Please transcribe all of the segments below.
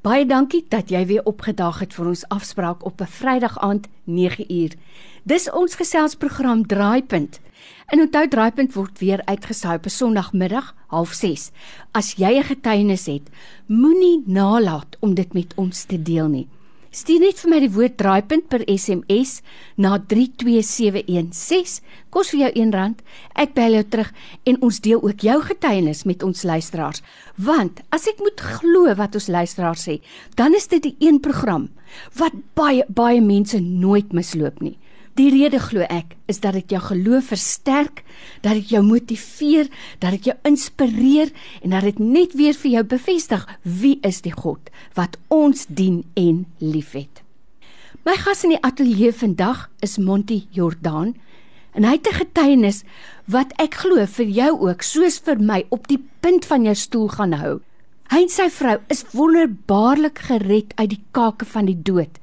Baie dankie dat jy weer opgedaag het vir ons afspraak op 'n Vrydag aand 9uur. Dis ons geselsprogram Draaipunt. En onthou Draaipunt word weer uitgesaai op Sondagmiddag 06:30. As jy 'n getuienis het, moenie nalat om dit met ons te deel nie. Stuur net vir my die woord draaipunt per SMS na 32716. Kos vir jou R1. Ek bel jou terug en ons deel ook jou getuienis met ons luisteraars. Want as ek moet glo wat ons luisteraars sê, dan is dit die een program wat baie baie mense nooit misloop nie. Die rede glo ek is dat dit jou geloof versterk, dat dit jou motiveer, dat dit jou inspireer en dat dit net weer vir jou bevestig wie is die God wat ons dien en liefhet. My gas in die ateljee vandag is Monty Jordaan en hy het 'n getuienis wat ek glo vir jou ook soos vir my op die punt van jou stoel gaan hou. Hy en sy vrou is wonderbaarlik gered uit die kake van die dood.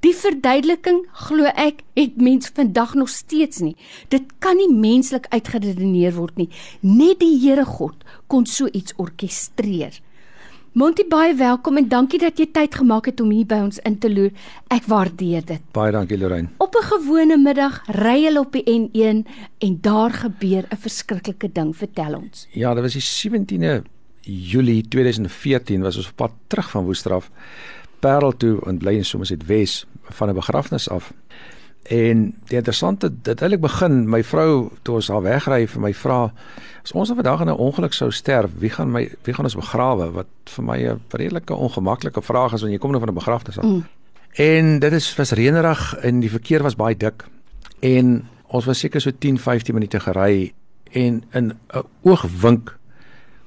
Die verduideliking glo ek het mens vandag nog steeds nie. Dit kan nie menslik uitgeredeneer word nie. Net die Here God kon so iets orkestreer. Monty baie welkom en dankie dat jy tyd gemaak het om hier by ons in te loer. Ek waardeer dit. Baie dankie Lorraine. Op 'n gewone middag ry hulle op die N1 en daar gebeur 'n verskriklike ding. Vertel ons. Ja, dit was die 17de Julie 2014 was ons op pad terug van Woestraf Parel toe en bly in Somerset Wes van 'n begrafnis af. En die interessante dit eintlik begin my vrou toe ons haar wegry vir my vra as ons vandag in 'n ongeluk sou sterf, wie gaan my wie gaan ons begrawe? Wat vir my 'n redelike ongemaklike vraag is wanneer jy kom nou van 'n begrafnis af. Mm. En dit is was reënerig en die verkeer was baie dik. En ons was seker so 10, 15 minute gery en in 'n oogwink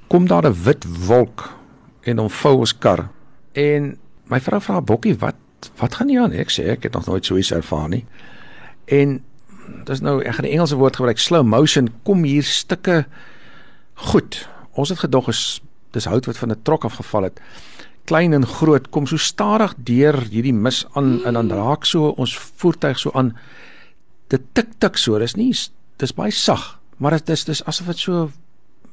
kom daar 'n wit wolk en hom vou ons kar. En my vrou vra Bokkie, wat wat gaan nie aan? Ek sê ek het nog nooit so iets ervaar nie. En dis nou ek gaan 'n Engelse woord gebruik, slow motion, kom hier stukke goed. Ons het gedog is dis hout wat van 'n trok afgeval het. Klein en groot kom so stadig deur hierdie mis aan en dan raak so ons voertuig so aan. Dit tik tik so, dis nie dis baie sag, maar dit is dis asof dit so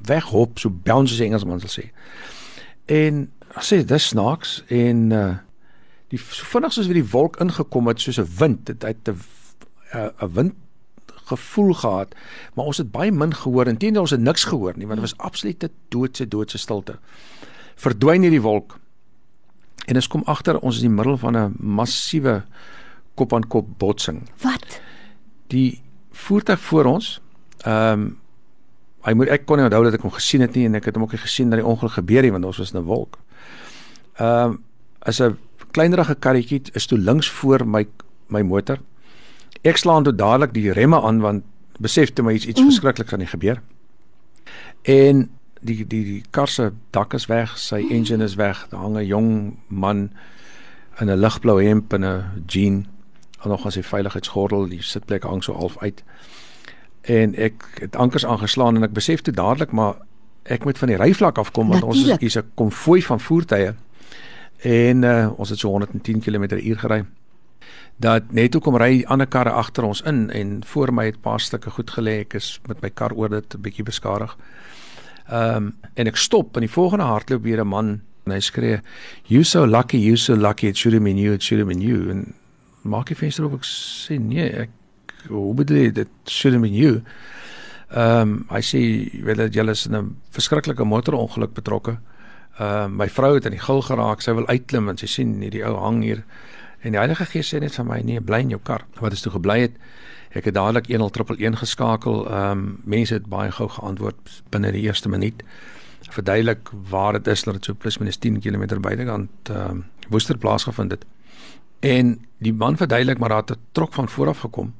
weghop, so bounce as Engelsman sal sê. En sê dis snaaks en uh die so vinnig soos wie die wolk ingekom het soos 'n wind dit het 'n 'n wind gevoel gehad maar ons het baie min gehoor intendeel ons het niks gehoor nie want dit was absolute doodse doodse stilte. Verdwyn hierdie wolk en ons kom agter ons is in die middel van 'n massiewe kop aan kop botsing. Wat? Die voertuig voor ons ehm um, hy moet ek kon nie onthou dat ek hom gesien het nie en ek het hom ook nie gesien dat die ongeluk gebeur het want ons was in 'n wolk ehm um, as 'n kleinerige karretjie is toe links voor my my motor. Ek slaan toe dadelik die remme aan want besef toe my iets iets mm. verskrikliks aan die gebeur. En die die die kar se dak is weg, sy mm. engine is weg. Daar hang 'n jong man in 'n ligblou hemp en 'n jean en nog as hy veiligheidsgordel, die sitplek hang so half uit. En ek het ankers aangeslaan en ek besef toe dadelik maar ek moet van die ryvlak afkom want Natuurlijk. ons is hier 'n konvooi van voertuie en uh, ons het so 110 km/h gery. Dat net toe kom ry ander karre agter ons in en voor my het 'n paar stukke goed gelê. Ek is met my kar oor dit 'n bietjie beskadig. Ehm um, en ek stop en die volgende hardloop weer 'n man en hy skree you so lucky you so lucky it should have been you it should have been you en maak die venster op ek sê nee ek hoe bedoel jy dit should have been you ehm um, hy sê weet dat jy is in 'n verskriklike motorongeluk betrokke uh my vrou het in die gil geraak. Sy wil uitklim en sy sien hierdie ou hang hier. En die Heilige Gees sê net vir my: "Nee, bly in jou kar." Wat is toe gebly het? Ek het dadelik 1011 geskakel. Ehm um, mense het baie gou geantwoord binne die eerste minuut. Verduidelik waar dit is dat dit so plus minus 10 km buitekant ehm um, Woester plaasgevind het. En die man verduidelik maar het 'n trok van voor af gekom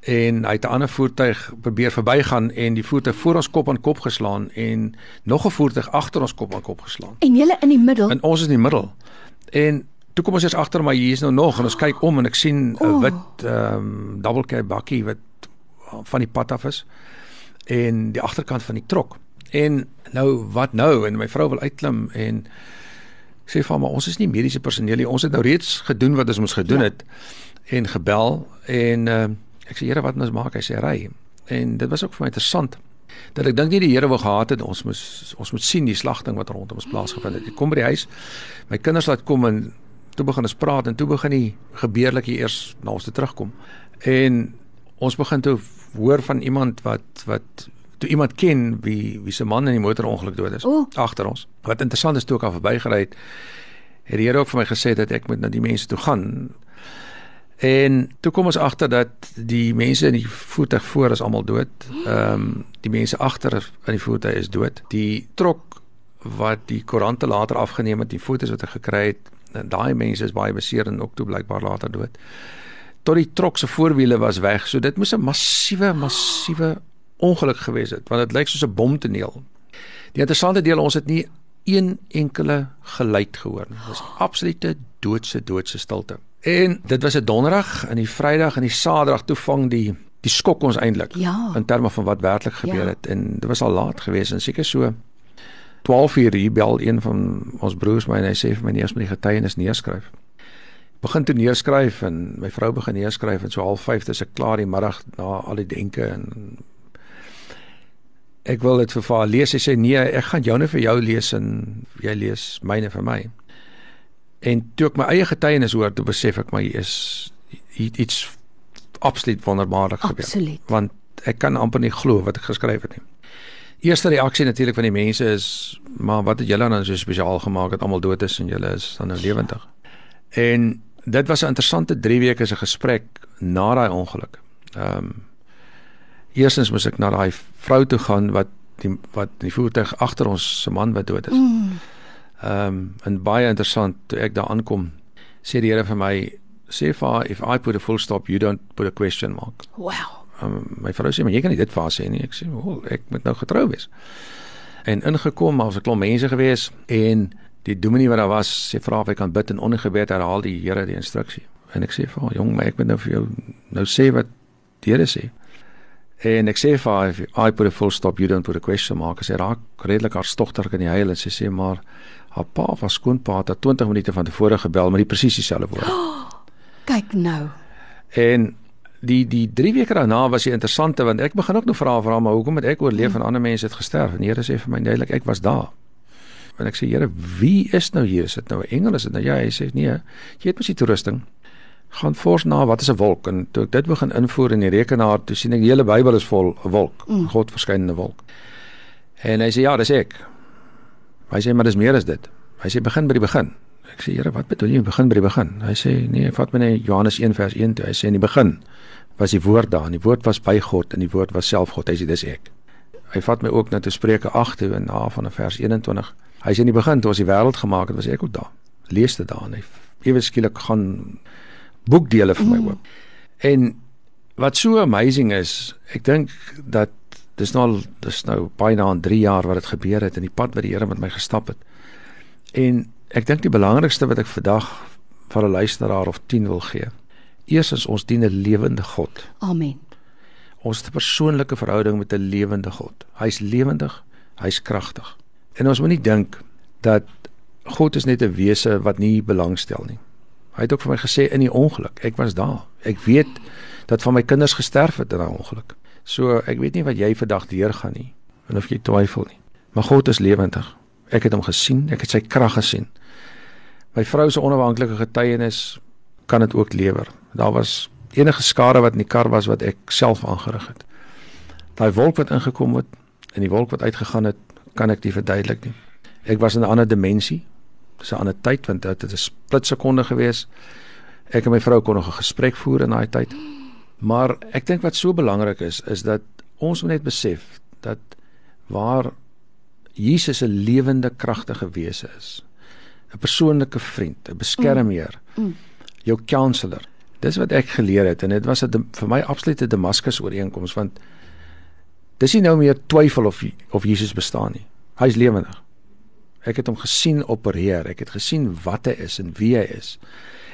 en hy het 'n ander voertuig probeer verbygaan en die voertuig voor ons kop aan kop geslaan en nog 'n voertuig agter ons kop aan kop geslaan. En julle in die middel. En ons is in die middel. En toe kom ons eers agter maar hier is nou nog en ons kyk om en ek sien 'n oh. wit ehm um, double cab bakkie wat van die pad af is en die agterkant van die trok. En nou wat nou en my vrou wil uitklim en sê vir maar ons is nie mediese personeel nie. Ons het nou reeds gedoen wat ons moes gedoen ja. het en gebel en ehm uh, Ek sê Here wat ons maak? Hy sê ry. En dit was ook vir my interessant Dat ek dink nie die Here wou gehad het ons moes ons moet sien die slagting wat rondom ons plaasgevind het. Ek kom by die huis, my kinders laat kom en toe begin ons praat en toe begin die gebeurlikie eers na ons toe terugkom. En ons begin toe hoor van iemand wat wat toe iemand ken wie wie se man in die motorongeluk dood is O. agter ons. Wat interessant is toe ek al verbygery het, het die Here ook vir my gesê dat ek moet na die mense toe gaan. En toe kom ons agter dat die mense in die voertuig voor is almal dood. Ehm um, die mense agter in die voertuig is dood. Die trok wat die koerante later afgeneem het, die foto's wat ek gekry het, daai mense is baie beseer en ook toe blykbaar later dood. Tot die trok se voorwiele was weg. So dit moes 'n massiewe massiewe ongeluk gewees het want dit lyk soos 'n bomtoneel. Die interessante deel ons het nie een enkele geluid gehoor nie. Dit was absolute doodse doodse stilte. En dit was 'n donderdag en die Vrydag en die Saterdag toe vang die die skok ons eintlik Ja. in terme van wat werklik gebeur Ja. het en dit was al laat geweest en seker so 12 uur hier bel een van ons broers my en hy sê vir my nee, ons moet die getuienis neerskryf. Begin toe neerskryf en my vrou begin neerskryf en so half 5 is ek klaar die middag na al die denke en ek wil dit vir haar lees. Sy sê nee, ek gaan joune vir jou lees en jy lees myne vir my. En toe ek my eie getuienis hoor, toe besef ek my is i- iets absoluut wonderbaarlik gebeur. Absoluut. Want ek kan amper nie glo wat ek geskryf het nie. Eerste reaksie natuurlik van die mense is, maar wat het julle dan so spesiaal gemaak dat almal dood is en julle is dan nou lewendig? En dit was 'n interessante 3 weke se gesprek na daai ongeluk. Ehm um, Eerstens moes ek na daai vrou toe gaan wat die wat die voertuig agter ons se man wat dood is. Mm. Ehm um, en baie interessant toe ek daar aankom, sê die Here vir my, sê vir haar if I put a full stop, you don't put a question mark. Wow. Um, my vrou sê maar jy kan nie dit vir haar sê nie. Ek sê, "Wel, ek moet nou getrou wees." En ingekom, maar was 'n klomp mense gewees en die dominee wat daar was, sê vra of hy kan bid en onder gebed herhaal die Here die instruksie. En ek sê vir haar, "Jong, maar ek moet nou vir jou nou sê wat die Here sê." En ek sê vir haar, "If I put a full stop, you don't put a question mark." Sy raak redelik hartstogtelik in die huil en sy sê maar haar pa was skoonpa het haar 20 minute van tevore gebel met die presies dieselfde woorde. Kyk nou. En die die 3 weke daarna was die interessante want ek begin ook nog vra vra maar hoekom het ek oorleef en ander mense het gesterf en die Here sê vir my duidelik ek was daar. En ek sê Here, wie is nou hier? Is dit nou 'n engel is dit nou? Ja, hy sê nee. Jy het mos die toerusting. Gaan fors na wat is 'n wolk en toe ek dit begin invoer in die rekenaar, toe sien ek die hele Bybel is vol 'n wolk, Mm. God verskynende wolk. En hy sê ja, dis ek. Hy sê maar dis meer as dit. Hy sê begin by die begin. Ek sê Here, wat bedoel jy begin by die begin? Hy sê nee, vat my net Johannes 1 vers 1 toe. Hy sê in die begin was die woord daar en die woord was by God en die woord was self God. Hy sê dis ek. Hy vat my ook na te Spreuke 8 toe en na van vers 21. Hy sê in die begin toe ons die wêreld gemaak het, was ek ook daar. Lees dit daar en hy ewe skielik gaan boekdele vir my oop. En wat so amazing is, ek dink dat dis nou al dis nou byna aan 3 jaar wat dit gebeur het en die pad wat die Here met my gestap het. En ek dink die belangrikste wat ek vandag vir 'n luisteraar of 10 wil gee. Eerstens ons dien 'n lewende God. Amen. Ons het 'n persoonlike verhouding met 'n lewende God. Hy's lewendig, hy's kragtig. En ons moet nie dink dat God is net 'n wese wat nie belangstel nie. Hy het ook vir my gesê in die ongeluk, ek was daar. Ek weet dat van my kinders gesterf het in daai ongeluk. So ek weet nie wat jy vandag deurgaan nie en of jy twyfel nie. Maar God is lewendig. Ek het hom gesien, ek het sy krag gesien. My vrou se onafhanklike getuienis kan dit ook lewer. Daar was enige skade wat in die kar was wat ek self aangerig het. Daai wolk wat ingekom het en die wolk wat uitgegaan het, kan ek nie verduidelik nie. Ek was in 'n ander dimensie. Dis 'n ander tyd want dit het 'n splitsekonde gewees. Ek en my vrou kon nog 'n gesprek voer in daai tyd. Maar ek dink wat so belangrik is is dat ons moet net besef dat waar Jesus 'n lewende kragtige wese is, 'n persoonlike vriend, 'n beskermheer, Mm. jou counselor. Dis wat ek geleer het en dit was 'n vir my absolute Damaskus ooreenkoms want dis nie nou meer twyfel of of Jesus bestaan nie. Hy's lewendig. Ek het hom gesien opereer. Ek het gesien wat hy is en wie hy is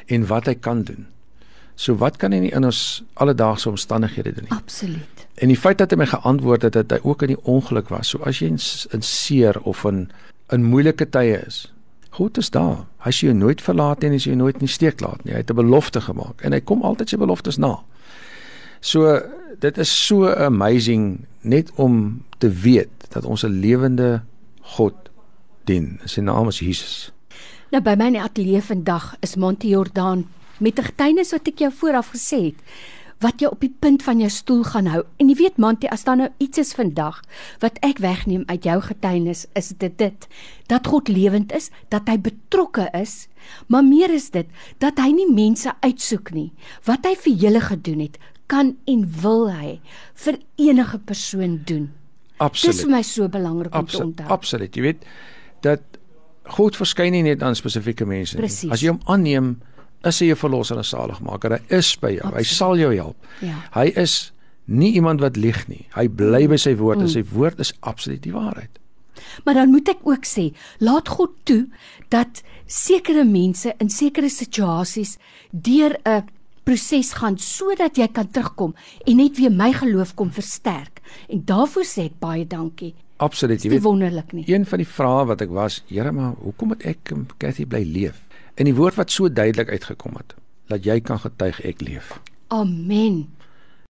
en wat hy kan doen. So wat kan hy nie in ons alledaagse omstandighede doen nie? Absoluut. En die feit dat hy my geantwoord het dat hy ook in die ongeluk was. So as jy in, in seer of in in moeilike tye is, God is daar. Hy sê jou nooit verlaat nie en hy sê jou nooit in die steek laat nie. Hy het 'n belofte gemaak en hy kom altyd sy beloftes na. So dit is so amazing net om te weet dat ons 'n lewende God dien. Sy naam is Jesus. Nou by my in die ateljee vandag is Monty Jordaan met 'n getuienis wat ek jou vooraf gesê het wat jy op die punt van jou stoel gaan hou. En jy weet Monty, as daar nou iets is vandag wat ek wegneem uit jou getuienis, is dit dit dat God lewend is, dat hy betrokke is, maar meer is dit dat hy nie mense uitsoek nie. Wat hy vir julle gedoen het, kan en wil hy vir enige persoon doen. Absoluut. Dis vir my so belangrik om te Absoluut. onthou. Absoluut. Jy weet dat God verskyn nie net aan spesifieke mense nie. As jy hom aanneem, is hy jou verlosser en saligmaker. Hy is by jou. Hy Absoluut. sal jou help. Ja. Hy is nie iemand wat lieg nie. Hy bly by sy woord en sy woord is absoluut die waarheid. Maar dan moet ek ook sê, laat God toe dat sekere mense in sekere situasies deur 'n proses gaan sodat jy kan terugkom en net weer my geloof kom versterk. En daarvoor sê ek baie dankie. Absoluut. Jy weet, wonderlik nie. een van die vrae wat ek was, Here, maar hoekom moet ek en Cathy bly leef? En die woord wat so duidelik uitgekom het, dat jy kan getuig ek leef. Amen.